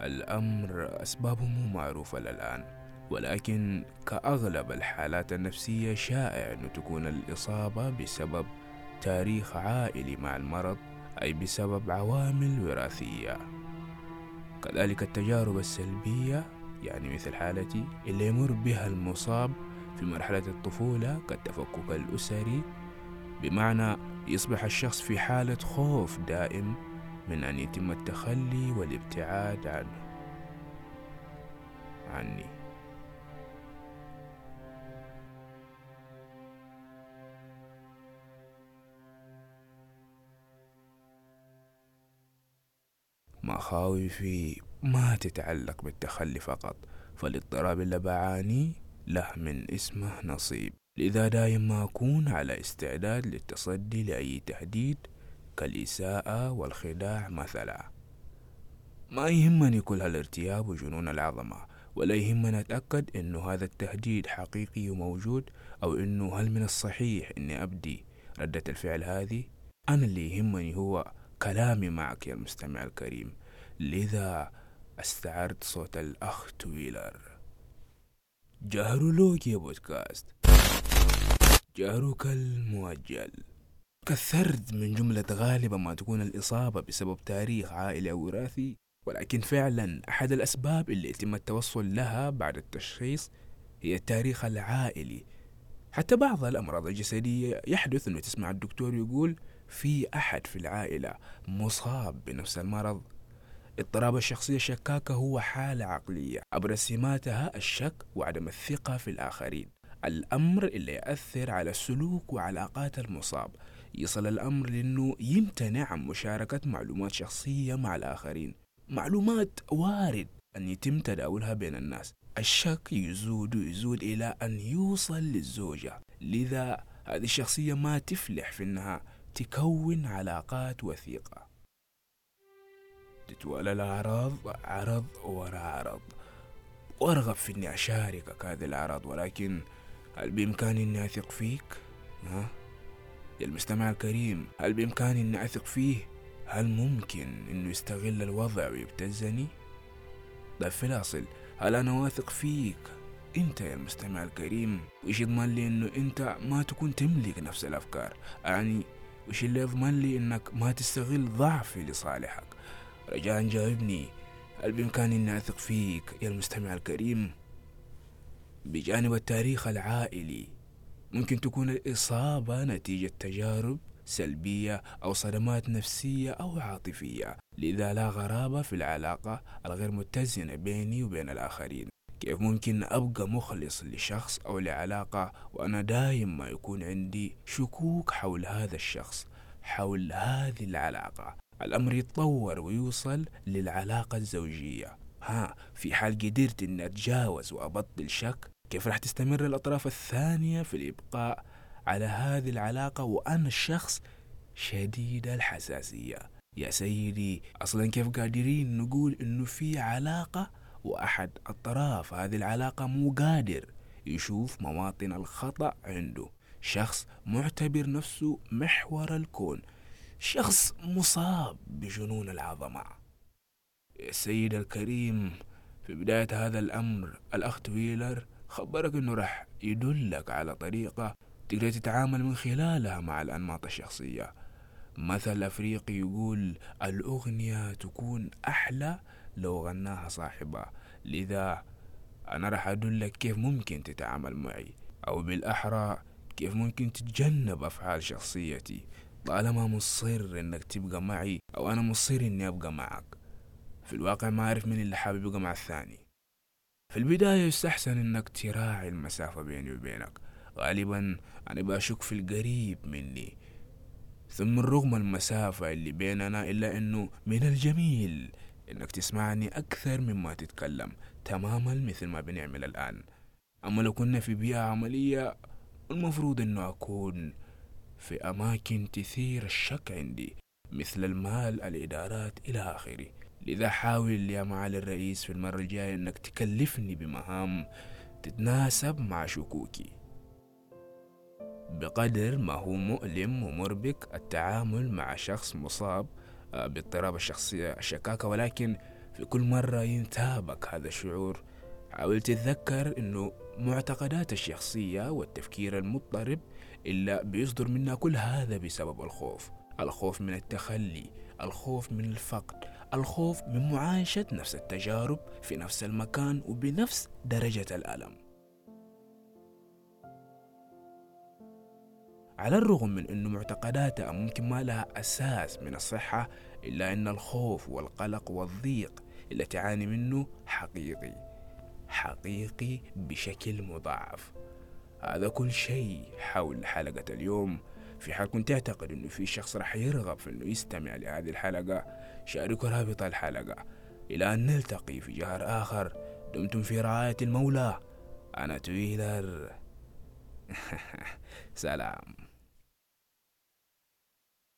الأمر أسبابه مو معروفة للآن ولكن كأغلب الحالات النفسية شائع أن تكون الإصابة بسبب تاريخ عائلي مع المرض أي بسبب عوامل وراثية. كذلك التجارب السلبية يعني مثل حالتي اللي يمر بها المصاب في مرحلة الطفولة كالتفكك الأسري بمعنى يصبح الشخص في حالة خوف دائم من أن يتم التخلي والابتعاد عنه. عني. مخاوفي ما تتعلق بالتخلي فقط فالاضطراب اللي بعاني له من اسمه نصيب. لذا دايم ما أكون على استعداد للتصدي لأي تهديد كالإساءة والخداع مثلا. ما يهمني كل هالارتياب وجنون العظمة ولا يهمني أتأكد إنه هذا التهديد حقيقي وموجود أو إنه هل من الصحيح إني أبدي ردة الفعل هذه؟ أنا اللي يهمني هو كلامي معك يا المستمع الكريم. لذا استعرت صوت الأخ تويلر. جهرولوجيا بودكاست. جهرك المؤجل. كثرت من جملة غالبا ما تكون الإصابة بسبب تاريخ عائلي أو وراثي ولكن فعلا أحد الأسباب اللي يتم التوصل لها بعد التشخيص هي التاريخ العائلي. حتى بعض الأمراض الجسدية يحدث أنه تسمع الدكتور يقول في أحد في العائلة مصاب بنفس المرض. اضطراب الشخصية الشكاكة هو حالة عقلية أبرز سماتها الشك وعدم الثقة في الآخرين. الأمر اللي يأثر على سلوك وعلاقات المصاب. يصل الأمر لأنه يمتنع عن مشاركة معلومات شخصية مع الآخرين. معلومات وارد أن يتم تداولها بين الناس. الشك يزود ويزود إلى أن يوصل للزوجة. لذا هذه الشخصية ما تفلح في أنها تكون علاقات وثيقة. تتوالى الأعراض عرض ورا عرض. وأرغب في أني أشاركك هذه الأعراض ولكن هل بإمكاني أني أثق فيك؟ ها؟ يا المستمع الكريم هل بإمكاني أني أثق فيه؟ هل ممكن أنه يستغل الوضع ويبتزني؟ طيب في الأصل هل أنا واثق فيك؟ أنت يا المستمع الكريم وإيش يضمن لي أنه أنت ما تكون تملك نفس الأفكار؟ يعني وش اللي يضمن لي أنك ما تستغل ضعفي لصالحك رجاء جاوبني هل بإمكاني أني أثق فيك يا المستمع الكريم بجانب التاريخ العائلي ممكن تكون الإصابة نتيجة تجارب سلبية أو صدمات نفسية أو عاطفية. لذا لا غرابة في العلاقة الغير متزنة بيني وبين الآخرين. كيف ممكن أبقى مخلص لشخص أو لعلاقة وأنا دايم ما يكون عندي شكوك حول هذا الشخص حول هذه العلاقة؟ الأمر يتطور ويوصل للعلاقة الزوجية. ها في حال قدرت أني أتجاوز وأبطل شك كيف راح تستمر الأطراف الثانية في الإبقاء على هذه العلاقة وأنا الشخص شديد الحساسية؟ يا سيدي أصلا كيف قادرين نقول إنه في علاقة وأحد أطراف هذه العلاقة مو قادر يشوف مواطن الخطأ عنده؟ شخص معتبر نفسه محور الكون شخص مصاب بجنون العظمة. يا سيد الكريم في بداية هذا الأمر الأخ تويلر خبرك أنه راح يدلك على طريقة تقدر تتعامل من خلالها مع الأنماط الشخصية. مثل أفريقي يقول الأغنية تكون أحلى لو غناها صاحبها. لذا أنا راح أدلك كيف ممكن تتعامل معي. أو بالأحرى كيف ممكن تتجنب أفعال شخصيتي. طالما مصر إنك تبقى معي أو أنا مصر إني أبقى معك. في الواقع ما أعرف من اللي حابب يبقى مع الثاني. في البداية يستحسن إنك تراعي المسافة بيني وبينك. غالبا أنا بشك في القريب مني. ثم رغم المسافة اللي بيننا إلا أنه من الجميل إنك تسمعني أكثر مما تتكلم تماما مثل ما بنعمل الآن. أما لو كنا في بيئة عملية المفروض إنه أكون في أماكن تثير الشك عندي مثل المال الإدارات إلى آخره. لذا حاول يا معالي الرئيس في المرة الجاية إنك تكلفني بمهام تتناسب مع شكوكي. بقدر ما هو مؤلم ومربك التعامل مع شخص مصاب آه، باضطراب الشخصية الشكاكة ولكن في كل مرة ينتابك هذا الشعور. حاول تتذكر إنه معتقدات الشخصية والتفكير المضطرب إلا بيصدر منا كل هذا بسبب الخوف. الخوف من التخلي. الخوف من الفقد الخوف من معايشة نفس التجارب في نفس المكان وبنفس درجة الألم. على الرغم من أن معتقداتها ممكن ما لها أساس من الصحة إلا أن الخوف والقلق والضيق اللي تعاني منه حقيقي حقيقي بشكل مضاعف. هذا كل شيء حول حلقة اليوم. في حال كنت تعتقد إنه في شخص راح يرغب في إنه يستمع لهذه الحلقة شاركوا رابط الحلقة. إلى أن نلتقي في جهر آخر دمتم في رعاية المولى. أنا تويلر. سلام.